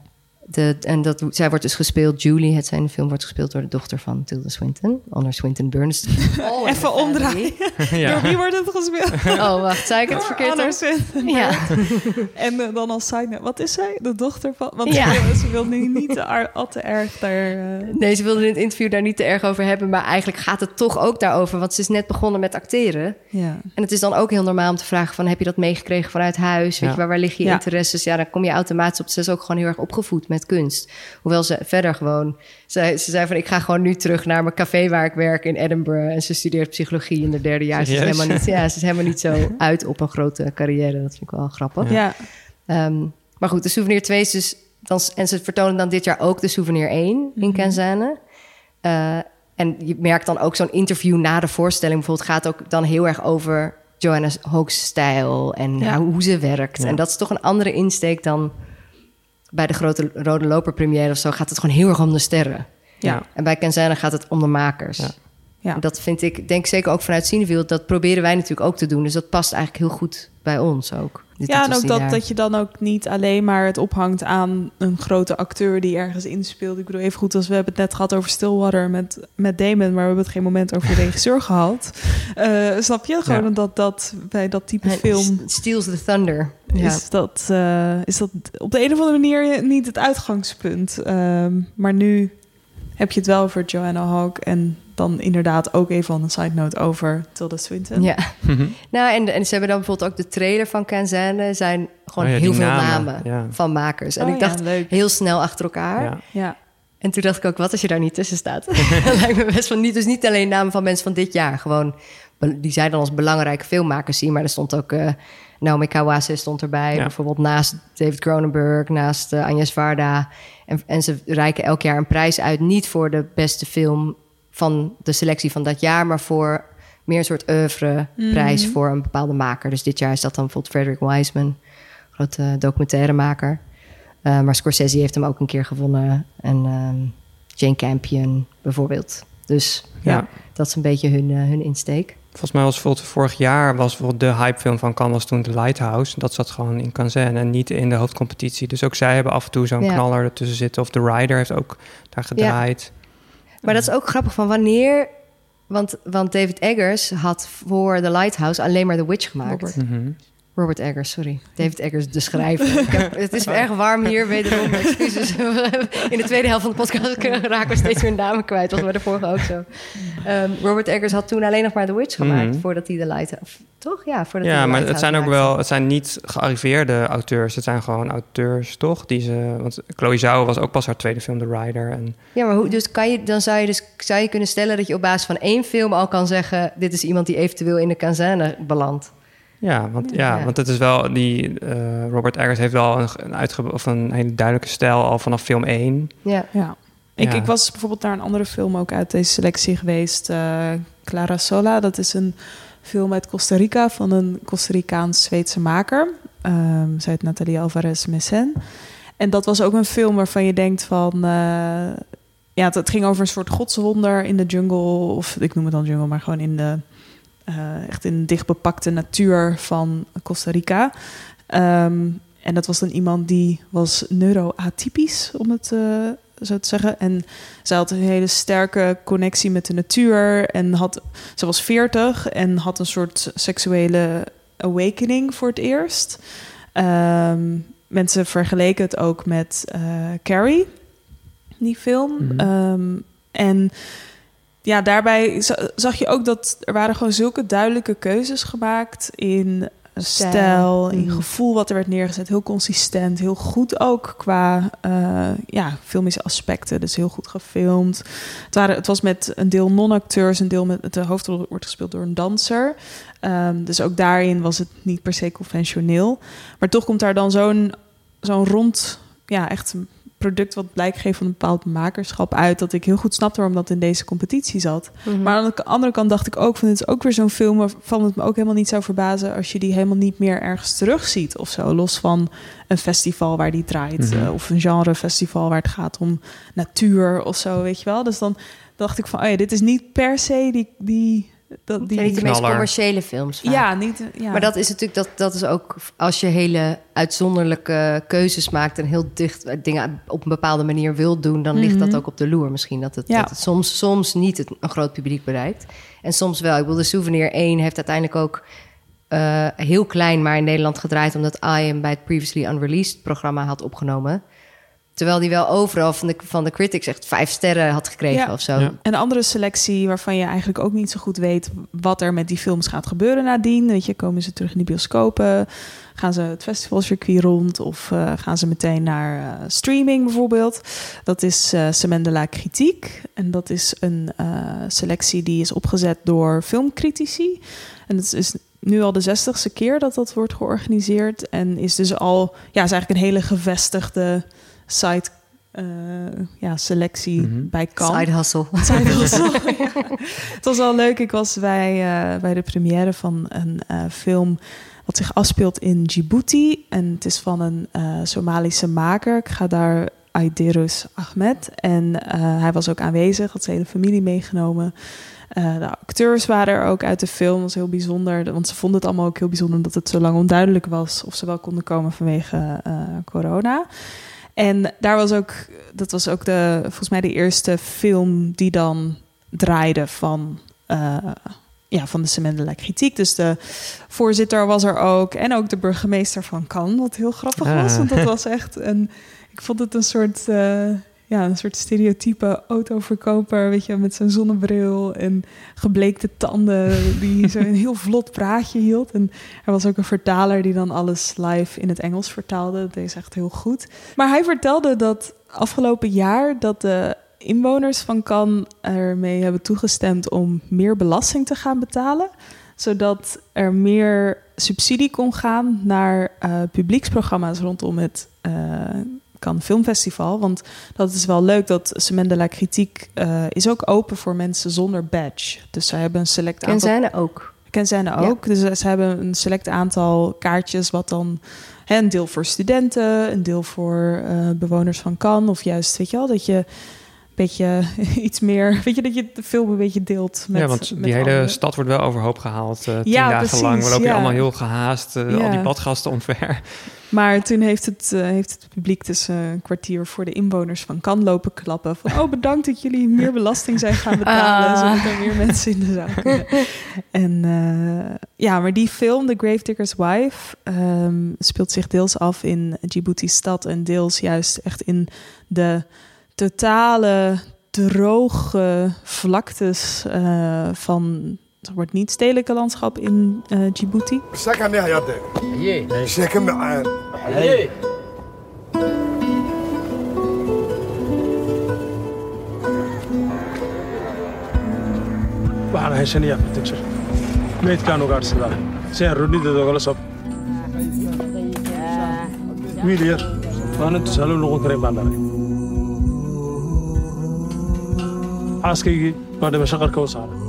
de, en dat, zij wordt dus gespeeld, Julie, het zijn de film, wordt gespeeld door de dochter van Tilda Swinton, Honor Swinton Bernstein. Oh, Even omdraaien. Door wie wordt het gespeeld? Oh, wacht, zei ik het Door verkeerd? Anna? Swinton. Ja. En eh, dan als side note, wat is zij? De dochter van... Want Ja. ze, ze wil nu niet te, al te erg daar... eh, Nee, ze wilde in het interview daar niet te erg over hebben, maar eigenlijk gaat het toch ook daarover, want ze is net begonnen met acteren. ja. En het is dan ook heel normaal om te vragen van, heb je dat meegekregen vanuit huis? Weet Ja. je, waar, waar liggen je Ja. interesses? Ja, dan kom je automatisch op. Ze is ook gewoon heel erg opgevoed met kunst. Hoewel ze verder gewoon... Ze, ze zei van, ik ga gewoon nu terug naar mijn café waar ik werk in Edinburgh. En ze studeert psychologie in de derde jaar. Ze is, helemaal niet, ja, ze is helemaal niet zo uit op een grote carrière. Dat vind ik wel grappig. Ja. Ehm, maar goed, de Souvenir 2 is dus... Dan, en ze vertonen dan dit jaar ook de Souvenir 1 in Kenzane. Eh, en je merkt dan ook zo'n interview na de voorstelling... bijvoorbeeld gaat ook dan heel erg over Joanna Hoog's stijl... en Ja. hoe, hoe ze werkt. Ja. En dat is toch een andere insteek dan... bij de grote Rode Loper première of zo... gaat het gewoon heel erg om de sterren. Ja. En bij Kenzane gaat het om de makers. Ja. Ja. Dat vind ik, denk zeker ook vanuit Cineville... dat proberen wij natuurlijk ook te doen. Dus dat past eigenlijk heel goed bij ons ook. Dit- Ja, en ook dat, daar. dat je dan ook niet alleen maar het ophangt aan een grote acteur die ergens inspeelt. Ik bedoel, even goed als we hebben het net gehad over Stillwater met, met Damon, maar we hebben het geen moment over de regisseur gehad. Eh, snap je? Gewoon Ja. dat, dat bij dat type film Steals the Thunder. Ja. is, dat, eh, is dat op de een of andere manier niet het uitgangspunt. Ehm, maar nu heb je het wel over Joanna Hawk en dan inderdaad ook even on een side note over Tilda Swinton. ja. Nou, en, en ze hebben dan bijvoorbeeld ook de trailer van Kenzane. zijn gewoon Oh ja, heel veel namen, namen ja. van makers. En Oh ik ja, dacht leuk. heel snel achter elkaar. Ja. Ja. En toen dacht ik ook, wat als je daar niet tussen staat? dat lijkt me best van niet. Dus niet alleen namen van mensen van dit jaar. Gewoon, die zij dan als belangrijke filmmakers zien. Maar er stond ook... eh Naomi Kawase stond erbij. Ja. Bijvoorbeeld naast David Cronenberg, naast eh, Agnes Varda. En, en ze reiken elk jaar een prijs uit. Niet voor de beste film van de selectie van dat jaar... maar voor meer een soort oeuvre prijs voor een bepaalde maker. Dus dit jaar is dat dan bijvoorbeeld Frederick Wiseman. Grote documentairemaker. Eh, maar Scorsese heeft hem ook een keer gewonnen. En ehm, Jane Campion bijvoorbeeld. Dus ja, Ja. dat is een beetje hun, eh, hun insteek. Volgens mij was bijvoorbeeld vorig jaar was bijvoorbeeld de hypefilm van Cannes was toen The Lighthouse. Dat zat gewoon in Cannes en niet in de hoofdcompetitie. Dus ook zij hebben af en toe zo'n Ja. knaller ertussen zitten. Of The Rider heeft ook daar gedraaid. Maar dat is ook grappig van wanneer... Want, want David Eggers had voor The Lighthouse alleen maar The Witch gemaakt. Robert Eggers, sorry. David Eggers, de schrijver. Ik heb, het is erg warm hier, wederom. Excuses. In de tweede helft van de podcast raken we steeds weer namen kwijt. Dat was bij de vorige ook zo. Ehm, Robert Eggers had toen alleen nog maar The Witch gemaakt... Mhm. voordat hij de Lighthouse... Toch? Ja, voordat hij Ja, maar het zijn ook wel, het zijn niet gearriveerde auteurs. Het zijn gewoon auteurs, toch? Die ze, want Chloe Zhao was ook pas haar tweede film, The Rider. En Ja, maar hoe, dus kan je, dan zou je, dus, zou je kunnen stellen dat je op basis van één film al kan zeggen... dit is iemand die eventueel in de kazerne belandt. Ja, want, ja, Ja. want het is wel die eh, Robert Eggers heeft wel een, een, uitge, of een hele duidelijke stijl al vanaf film 1. Ja. Ja. Ik, Ja. ik was bijvoorbeeld naar een andere film ook uit deze selectie geweest. eh, Clara Sola. Dat is een film uit Costa Rica van een Costa Ricaans-Zweedse maker. Ehm zij heet Nathalie Alvarez Messen. En dat was ook een film waarvan je denkt van... eh, ja, het, het ging over een soort godswonder in de jungle. Of ik noem het dan jungle, maar gewoon in de... eh, echt in de dichtbepakte natuur van Costa Rica. Ehm, en dat was dan iemand die was neuroatypisch, om het eh, zo te zeggen. En ze had een hele sterke connectie met de natuur. En had, ze was 40 en had een soort seksuele awakening voor het eerst. Ehm, mensen vergeleken het ook met eh, Carrie, die film. Mhm. Ehm, en ja, daarbij za- zag je ook dat er waren gewoon zulke duidelijke keuzes gemaakt in Stijl. stijl, in Mhm. gevoel wat er werd neergezet. Heel consistent, heel goed ook qua eh, ja, filmische aspecten. Dus heel goed gefilmd. Het, waren, het was met een deel non-acteurs, een deel met de hoofdrol wordt gespeeld door een danser. Ehm, dus ook daarin was het niet per se conventioneel. Maar toch komt daar dan zo'n zo'n rond, ja, echt een product wat blijk geeft van een bepaald makerschap uit. Dat ik heel goed snapte waarom dat in deze competitie zat. Mhm. Maar aan de andere kant dacht ik ook van dit is ook weer zo'n film waarvan het me ook helemaal niet zou verbazen als je die helemaal niet meer ergens terugziet of zo. Los van een festival waar die draait Mhm. eh, of een genrefestival waar het gaat om natuur of zo, weet je wel. Dus dan dacht ik van, oh ja, dit is niet per se die die dat die zijn niet de meest commerciële films vaak. ja, niet ja. Maar dat is natuurlijk dat, dat is ook als je hele uitzonderlijke keuzes maakt en heel dicht eh, dingen op een bepaalde manier wil doen, dan ligt dat Mhm. ook op de loer. Misschien dat het, Ja. dat het soms, soms niet het, een groot publiek bereikt. En soms wel. Ik bedoel, de Souvenir 1 heeft uiteindelijk ook eh, heel klein, maar in Nederland gedraaid, omdat I hem bij het Previously Unreleased programma had opgenomen. Terwijl die wel overal van de, van de critics echt vijf sterren had gekregen Ja. of zo. Ja. Een andere selectie waarvan je eigenlijk ook niet zo goed weet wat er met die films gaat gebeuren nadien. Weet je, komen ze terug in de bioscopen? Gaan ze het festivalcircuit rond? Of eh, gaan ze meteen naar eh, streaming bijvoorbeeld? Dat is eh Semaine de la Critique. En dat is een eh, selectie die is opgezet door filmcritici. En het is nu al de zestigste keer dat dat wordt georganiseerd. En is dus al, ja, is eigenlijk een hele gevestigde site. eh, ja, selectie Mhm. bij Cannes. Side hustle. Side hustle. Het was wel leuk. Ik was bij, eh, bij de première van een eh, film wat zich afspeelt in Djibouti. En het is van een eh, Somalische maker. Ik ga daar Aiderus Ahmed. En eh, hij was ook aanwezig, had zijn hele familie meegenomen. Eh, de acteurs waren er ook uit de film. Dat was heel bijzonder. Want ze vonden het allemaal ook heel bijzonder omdat het zo lang onduidelijk was of ze wel konden komen vanwege eh, corona. En daar was ook, dat was ook de, volgens mij de eerste film die dan draaide van, eh, ja, van de Semaine de la Kritiek. Dus de voorzitter was er ook en ook de burgemeester van Cannes, wat heel grappig was. Ah. Want dat was echt een, ik vond het een soort, eh, ja, een soort stereotype autoverkoper, weet je, met zijn zonnebril en gebleekte tanden, die zo'n heel vlot praatje hield. En er was ook een vertaler die dan alles live in het Engels vertaalde. Dat deed ze echt heel goed. Maar hij vertelde dat afgelopen jaar dat de inwoners van Cannes ermee hebben toegestemd om meer belasting te gaan betalen, zodat er meer subsidie kon gaan naar eh, publieksprogramma's rondom het eh Cannes Filmfestival. Want dat is wel leuk dat Semaine de la Kritiek eh, is ook open voor mensen zonder badge. Dus zij hebben een select aantal zijn er ook. Kenzijne ook. Dus eh, ze hebben een select aantal kaartjes, wat dan hè, een deel voor studenten, een deel voor eh, bewoners van Cannes. Of juist, weet je wel, dat je beetje iets meer... Weet je, dat je de film een beetje deelt met ja, want met die hele anderen. stad wordt wel overhoop gehaald. eh tien Ja, dagen precies, lang. We lopen ja. allemaal heel gehaast. eh, Al die badgasten omver. Maar toen heeft het, eh, heeft het publiek dus eh, een kwartier voor de inwoners van Cannes lopen klappen. Van, oh bedankt dat jullie meer belasting zijn gaan betalen. Ah. Zodat er meer mensen in de zaal kunnen. En eh, ja, maar die film, The Gravedigger's Wife, ehm, speelt zich deels af in Djibouti stad. En deels juist echt in de totale droge vlaktes eh, van het wordt niet stedelijke landschap in uh, Djibouti. Hey. waxaan haysanaya protector meydkaan ugaadhsadaa si aan runideeda ogala sab. Wiil yar waanan tusaale u nog een keer dhalay xaaskaygii baa dhimasho qarka u saaray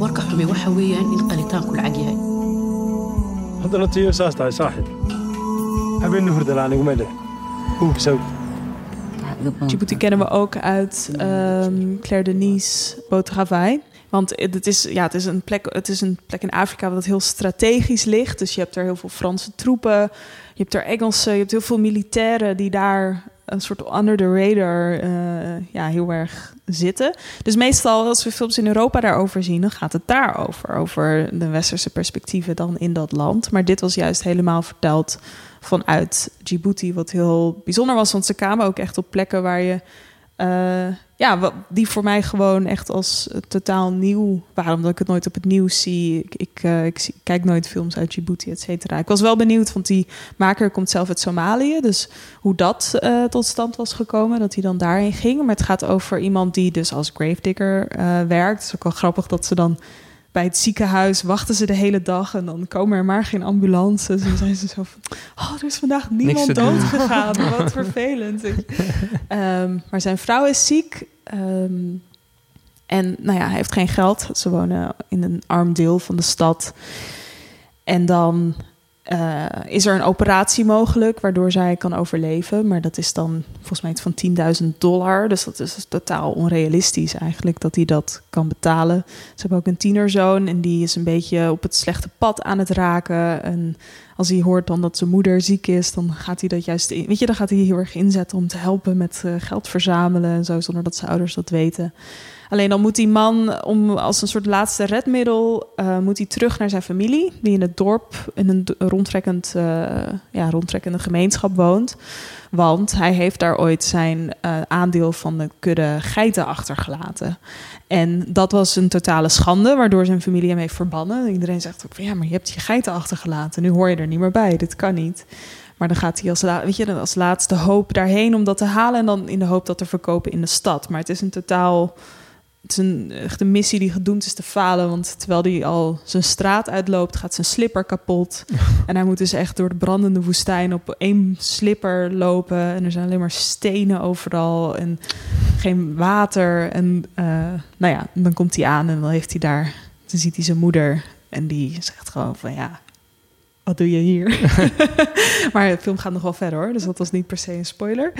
warka xume waxa weeyaan in qalitaanku lacag yahay haddana tiyo saas tahay saaxib habeenna hurdala aniguma dheh huubsaw Djibouti kennen we ook uit ehm, Claire Denise Boutravai. Want het is, ja, het, is een plek, het is een plek in Afrika wat heel strategisch ligt. Dus je hebt er heel veel Franse troepen. Je hebt er Engelsen, je hebt heel veel militairen die daar een soort under the radar eh, ja, heel erg zitten. Dus meestal als we films in Europa daarover zien, dan gaat het daarover. Over de westerse perspectieven dan in dat land. Maar dit was juist helemaal verteld vanuit Djibouti, wat heel bijzonder was. Want ze kwamen ook echt op plekken waar je... eh, ja, die voor mij gewoon echt als eh, totaal nieuw waren. Omdat ik het nooit op het nieuws zie. Ik, ik, eh, ik, kijk nooit films uit Djibouti, et cetera. Ik was wel benieuwd, want die maker komt zelf uit Somalië. Dus hoe dat tot stand was gekomen, dat hij dan daarheen ging. Maar het gaat over iemand die dus als gravedigger werkt. Het is ook wel grappig dat ze dan bij het ziekenhuis wachten ze de hele dag en dan komen er maar geen ambulances. En zijn ze zo van, oh, er is vandaag niemand dood gegaan. Wat vervelend. Ehm, maar zijn vrouw is ziek. ehm, en nou ja, hij heeft geen geld. Ze wonen in een arm deel van de stad. En dan eh, is er een operatie mogelijk waardoor zij kan overleven. Maar dat is dan volgens mij iets van 10.000 dollar. Dus dat is totaal onrealistisch eigenlijk dat hij dat kan betalen. Ze hebben ook een tienerzoon en die is een beetje op het slechte pad aan het raken. En als hij hoort dan dat zijn moeder ziek is, dan gaat hij dat juist in. Weet je, dan gaat hij heel erg inzetten om te helpen met eh, geld verzamelen en zo, zonder dat zijn ouders dat weten. Alleen dan moet die man, om als een soort laatste redmiddel, eh, moet hij terug naar zijn familie, die in het dorp in een rondtrekkend, eh, ja, rondtrekkende gemeenschap woont. Want hij heeft daar ooit zijn eh, aandeel van de kudde geiten achtergelaten. En dat was een totale schande, waardoor zijn familie hem heeft verbannen. Iedereen zegt ook van ja, maar je hebt je geiten achtergelaten. Nu hoor je er niet meer bij. Dit kan niet. Maar dan gaat hij als, weet je, als laatste hoop daarheen om dat te halen. En dan in de hoop dat er verkopen in de stad. Maar het is een totaal. Het is een, echt een missie die gedoemd is te falen. Want terwijl hij al zijn straat uitloopt, gaat zijn slipper kapot. en hij moet dus echt door de brandende woestijn op één slipper lopen. En er zijn alleen maar stenen overal. En geen water. En eh, nou ja, dan komt hij aan en dan heeft hij daar. Dan ziet hij zijn moeder. En die zegt gewoon van ja. Wat doe je hier? maar de film gaat nog wel verder hoor. Dus dat was niet per se een spoiler.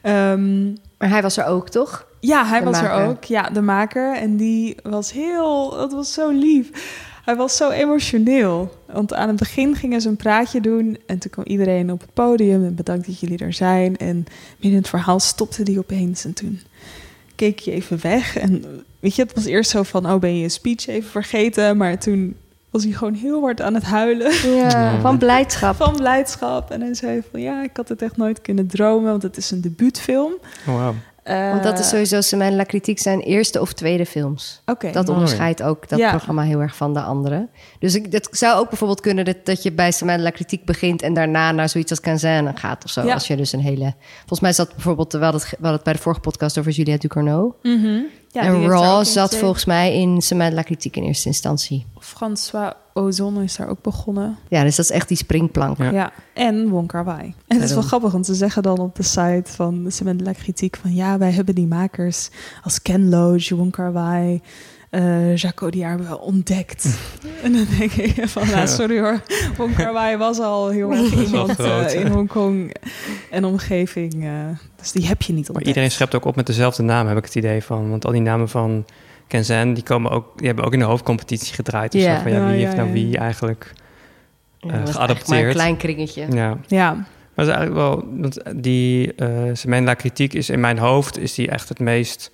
Ehm, Maar hij was er ook, toch? ja, hij De was er ook. Ja, de maker. En die was heel... Dat was zo lief. Hij was zo emotioneel. Want aan het begin gingen ze een praatje doen. En toen kwam iedereen op het podium. En bedankt dat jullie er zijn. En midden in het verhaal stopte die opeens. En toen keek je even weg. En weet je, het was eerst zo van... Oh, ben je je speech even vergeten? Maar toen was hij gewoon heel hard aan het huilen. Ja, van blijdschap. Van blijdschap. En hij zei van... Ja, ik had het echt nooit kunnen dromen. Want het is een debuutfilm. Oh, Eh, Want dat is sowieso Semaine La Critique zijn eerste of tweede films. Oké. Dat onderscheidt ook dat Ja. programma heel erg van de andere. Dus ik, het zou ook bijvoorbeeld kunnen dat, dat je bij Semaine La Critique begint... en daarna naar zoiets als Canzane gaat of zo. Ja. Als je dus een hele... Volgens mij zat bijvoorbeeld... Terwijl het, het bij de vorige podcast over Juliette Ducournau. Mhm. Ja, die en Raw zat volgens mij in Semaine La Critique in eerste instantie. François Ozon is daar ook begonnen. Ja, dus dat is echt die springplank. Ja, en Wong Kar Wai. En het is wel grappig, want ze zeggen dan op de site van Cement La Kritiek van ja, wij hebben die makers als Ken Loach, Wong Kar Wai, eh Jacques Audiard hebben we ontdekt. en dan denk ik van, nou, sorry hoor, Wong Kar Wai was al heel erg iemand eh, hè? in Hongkong en omgeving. eh, dus die heb je niet Maar iedereen schept ook op met dezelfde naam, heb ik het idee van. Want al die namen van Kenzan, die, komen ook, die hebben ook in de hoofdcompetitie gedraaid. Dus Ja. van, wie ja, heeft nou wie eigenlijk eh, dat eigenlijk maar een klein kringetje. Ja. Ja, Maar het is eigenlijk wel, want die uh, Kritiek is in mijn hoofd is die echt het meest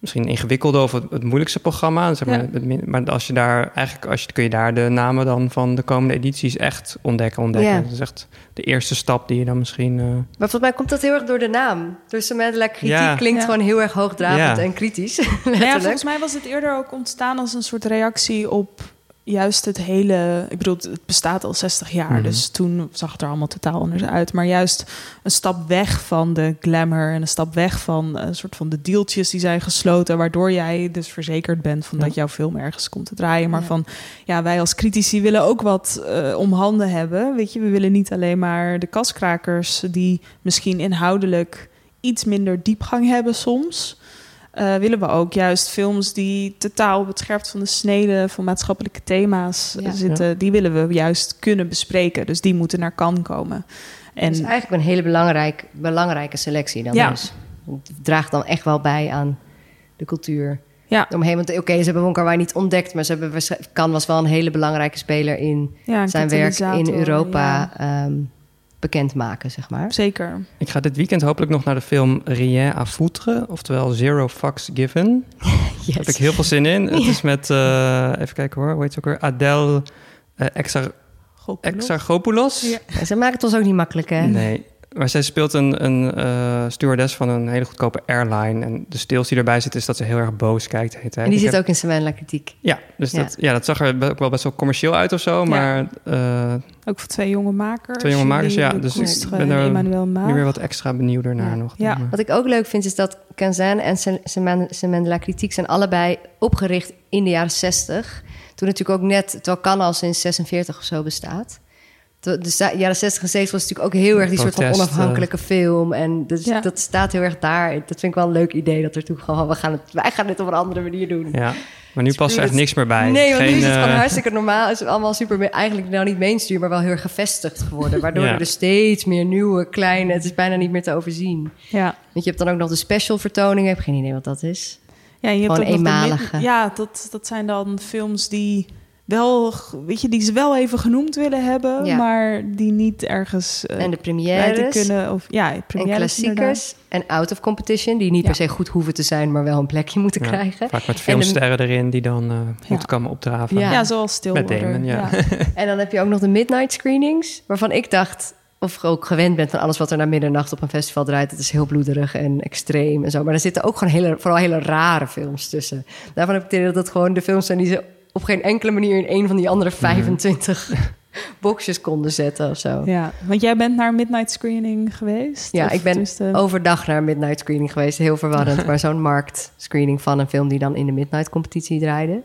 misschien ingewikkelde of het, het moeilijkste programma. Zeg maar, Ja. het min- maar als je daar eigenlijk, als je, kun je daar de namen dan van de komende edities echt ontdekken. ontdekken. Ja. Dat is echt de eerste stap die je dan misschien. eh, Maar volgens mij komt dat heel erg door de naam. Dus de kritiek Ja. klinkt Ja. gewoon heel erg hoogdravend Ja. en kritisch. Nou ja, volgens mij was het eerder ook ontstaan als een soort reactie op juist het hele. Ik bedoel, het bestaat al 60 jaar, Mhm. dus toen zag het er allemaal totaal anders uit. Maar juist een stap weg van de glamour en een stap weg van een soort van de deeltjes die zijn gesloten, waardoor jij dus verzekerd bent van Ja. dat jouw film ergens komt te draaien. Maar Ja. van ja, wij als critici willen ook wat eh, om handen hebben. Weet je, we willen niet alleen maar de kaskrakers die misschien inhoudelijk iets minder diepgang hebben soms eh, willen we ook juist films die totaal op het scherpst van de snede van maatschappelijke thema's eh, Ja. zitten, die willen we juist kunnen bespreken. Dus die moeten naar Cannes komen. En Het is eigenlijk een hele belangrijk, belangrijke selectie dan Ja. dus. Het draagt dan echt wel bij aan de cultuur. ja, Omheen, want oké, ze hebben Wong Kar-wai niet ontdekt... maar ze hebben, Kan was wel een hele belangrijke speler in ja, zijn werk in Europa ja, ehm, bekendmaken, zeg maar. zeker. Ik ga dit weekend hopelijk nog naar de film Rien à foutre, oftewel Zero Fucks Given. Daar heb ik Yes. heel veel zin in. Het is met, eh, even kijken hoor, hoe heet ze ook weer? Adele uh, Exar. Exarchopoulos. Ja. En Ze maken het ons ook niet makkelijk, hè? Nee, maar zij speelt een, een eh, stewardess van een hele goedkope airline. En de stils die erbij zit is dat ze heel erg boos kijkt. Heet, hè. En die Ik zit heb- ook in Savannah Kritiek. Ja, dus Ja. Dat, ja, dat zag er ook wel best wel commercieel uit of zo. Maar eh, Ook voor twee jonge makers. Twee jonge makers, ja, dus ik ben en er nu weer wat extra benieuwder naar Ja. nog. Ja. Wat ik ook leuk vind, is dat Kenzan en Semaine de la Kritiek... zijn allebei opgericht in de jaren 60. Toen natuurlijk ook net, terwijl Kan al sinds 46 of zo bestaat. De, jaren 60 en 70 was natuurlijk ook heel erg die soort van onafhankelijke film. En dus, Ja. dat staat heel erg daar. Dat vind ik wel een leuk idee. Dat er toen gewoon, we gaan het, wij gaan dit op een andere manier doen. ja, maar nu past er echt het- niks meer bij. Nee, want nu Geen, is het gewoon eh, hartstikke normaal. Het is allemaal super, eigenlijk nou niet mainstream, maar wel heel erg gevestigd geworden. Waardoor Ja. er dus steeds meer nieuwe, kleine, het is bijna niet meer te overzien. Ja. Want je hebt dan ook nog de special vertoningen. Ik heb geen idee wat dat is. Ja, en je hebt Gewoon ook nog de eenmalige. ja, dat, dat zijn dan films die wel, weet je, die ze wel even genoemd willen hebben, Ja. maar die niet ergens eh, en de bij te premières. kunnen. Of, ja, En premières inderdaad. klassiekers. En out of competition. Die niet Ja. per se goed hoeven te zijn, maar wel een plekje moeten ja, krijgen. Vaak met filmsterren erin die dan eh moeten komen opdraven. Ja. Ja, zoals Stillwater. Met Damon, ja. En dan heb je ook nog de midnight screenings. Waarvan ik dacht, of je ook gewend bent van alles wat er na middernacht op een festival draait. Het is heel bloederig en extreem en zo. Maar er zitten ook gewoon hele, vooral hele rare films tussen. Daarvan heb ik het idee dat het gewoon de films zijn die ze op geen enkele manier in een van die andere 25 boxjes konden zetten of zo. Ja, want jij bent naar Midnight Screening geweest? Ja, ik ben overdag naar midnight screening geweest. Heel verwarrend, maar zo'n marktscreening van een film die dan in de midnight competitie draaide.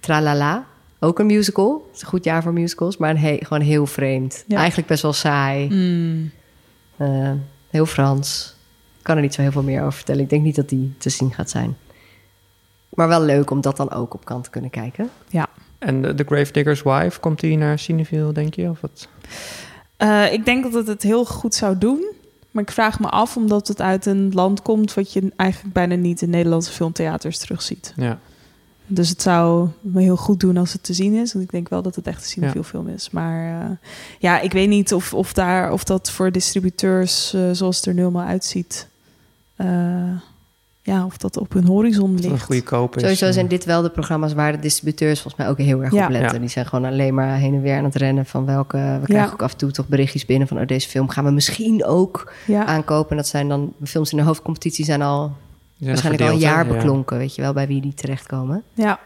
Tralala, ook een musical. Het is een goed jaar voor musicals, maar een he- gewoon heel vreemd. Ja. Eigenlijk best wel saai. Mm, Eh, heel Frans. Ik kan er niet zo heel veel meer over vertellen. Ik denk niet dat die te zien gaat zijn. Maar wel leuk om dat dan ook op kant te kunnen kijken. ja. En de, The Gravedigger's Wife, komt die naar Cineville, denk je? Of wat? Eh, ik denk dat het het heel goed zou doen. Maar ik vraag me af, omdat het uit een land komt... wat je eigenlijk bijna niet in Nederlandse filmtheaters terugziet. Ja. Dus het zou me heel goed doen als het te zien is. Want ik denk wel dat het echt een cinefiel Ja. film is. Maar eh, ja, ik weet niet of, of, daar, of dat voor distributeurs... eh, zoals het er nu allemaal uitziet... eh, ja, of dat op hun horizon Dat een ligt. goede koop is. Sowieso zijn dit wel de programma's waar de distributeurs volgens mij ook heel erg Ja. op letten. Ja. Die zijn gewoon alleen maar heen en weer aan het rennen van welke... We krijgen ook af en toe toch berichtjes binnen van... oh, deze film gaan we misschien ook Ja, aankopen. En dat zijn dan... de films in de hoofdcompetitie zijn al zijn waarschijnlijk al een jaar beklonken. Weet je wel, bij wie die terechtkomen. ja.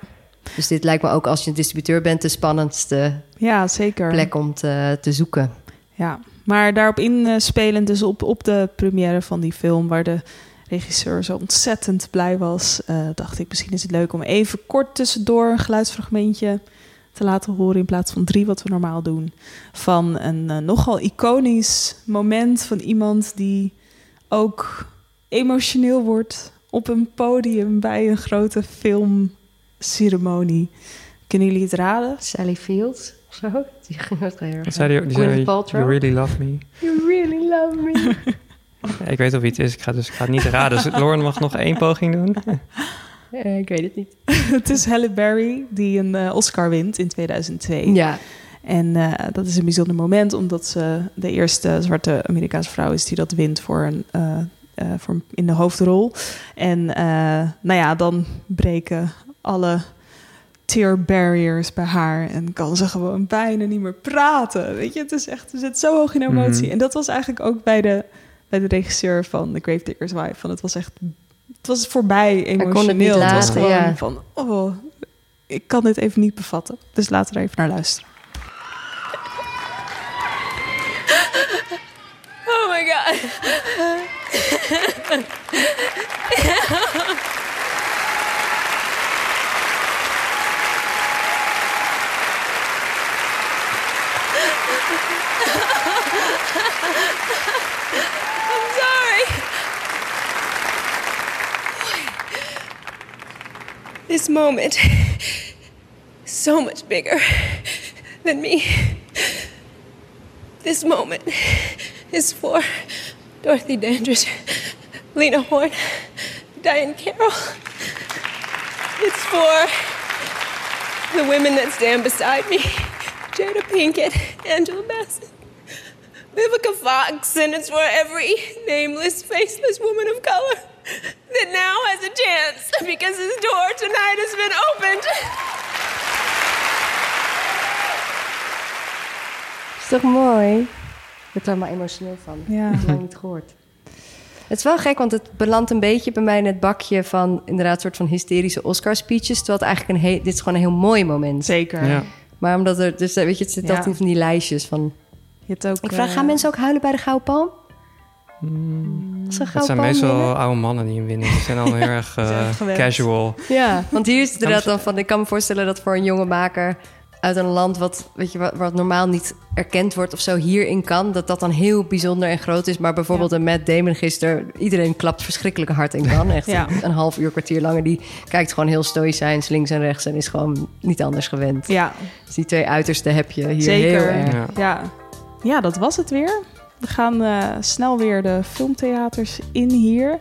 Dus dit lijkt me ook als je een distributeur bent... de spannendste ja zeker. plek om te, te zoeken. Ja, maar daarop inspelend, dus op, op de première van die film, waar de regisseur zo ontzettend blij was, eh, dacht ik misschien is het leuk om even kort tussendoor een geluidsfragmentje te laten horen in plaats van drie, wat we normaal doen. Van een eh, nogal iconisch moment van iemand die ook emotioneel wordt op een podium bij een grote filmceremonie. Kunnen jullie het raden? Sally Fields of zo? Die ging ook heel erg. Wat zei die? die Gwyneth zei, Paltrow. You really love me. You really love me. Ja, ik weet al wie het is. Ik ga, dus, ik ga het niet raden. Dus Lauren mag nog één poging doen. Eh, ik weet het niet. het is Halle Berry die een eh, Oscar wint in 2002. Ja, En eh, dat is een bijzonder moment, omdat ze de eerste zwarte Amerikaanse vrouw is die dat wint voor een, eh, eh, voor een- in de hoofdrol. En eh, nou ja, dan breken alle tear barriers bij haar en kan ze gewoon bijna niet meer praten. Weet je, het is echt, ze zit zo hoog in emotie. Mhm. En dat was eigenlijk ook bij de, bij de regisseur van The Gravedigger's Wife. Van het was echt, het was voorbij emotioneel. kon het niet was laten, gewoon ja. van, oh, ik kan dit even niet bevatten. Dus laten we er even naar luisteren. Oh my god. This moment so much bigger than me. This moment is for Dorothy Dandridge, Lena Horne, Diane Carroll. It's for the women that stand beside me Jada Pinkett, Angela Bassett, Vivica Fox, and it's for every nameless, faceless woman of color that now has a chance because his door tonight has been opened. is toch mooi? Ik word er helemaal emotioneel van. Ja. Ik heb het lang niet gehoord. Het is wel gek, want het belandt een beetje bij mij in het bakje van inderdaad een soort van hysterische Oscar-speeches. Terwijl het eigenlijk een he- dit is gewoon een heel mooi moment. Zeker. Ja. Maar omdat er, dus eh, weet je, het zit Ja. altijd in van die lijstjes van. Je hebt ook, Ik vraag, eh, gaan mensen ook huilen bij de Gouden Palm? Het Gouden zijn meestal winnen? oude mannen die hem winnen. Die zijn al heel erg eh, casual. Ja, want hier is het inderdaad dan van... Ik kan me voorstellen dat voor een jonge maker uit een land... wat, weet je, wat, wat normaal niet erkend wordt of zo hierin kan... dat dat dan heel bijzonder en groot is. Maar bijvoorbeeld een Matt Damon gisteren... iedereen klapt verschrikkelijk hard in kan. Echt Ja. een half uur, kwartier lang. En die kijkt gewoon heel stoïcijns links en rechts... en is gewoon niet anders gewend. Ja, Dus die twee uitersten heb je hier zeker. heel erg. Ja. Ja. ja, dat was het weer. We gaan eh, snel weer de filmtheaters in hier.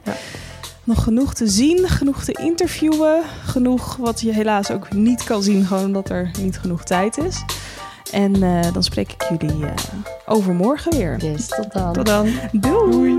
Nog genoeg te zien, genoeg te interviewen. Genoeg wat je helaas ook niet kan zien, gewoon omdat er niet genoeg tijd is. En eh, dan spreek ik jullie eh, overmorgen weer. Yes, tot dan. Tot dan. Doei.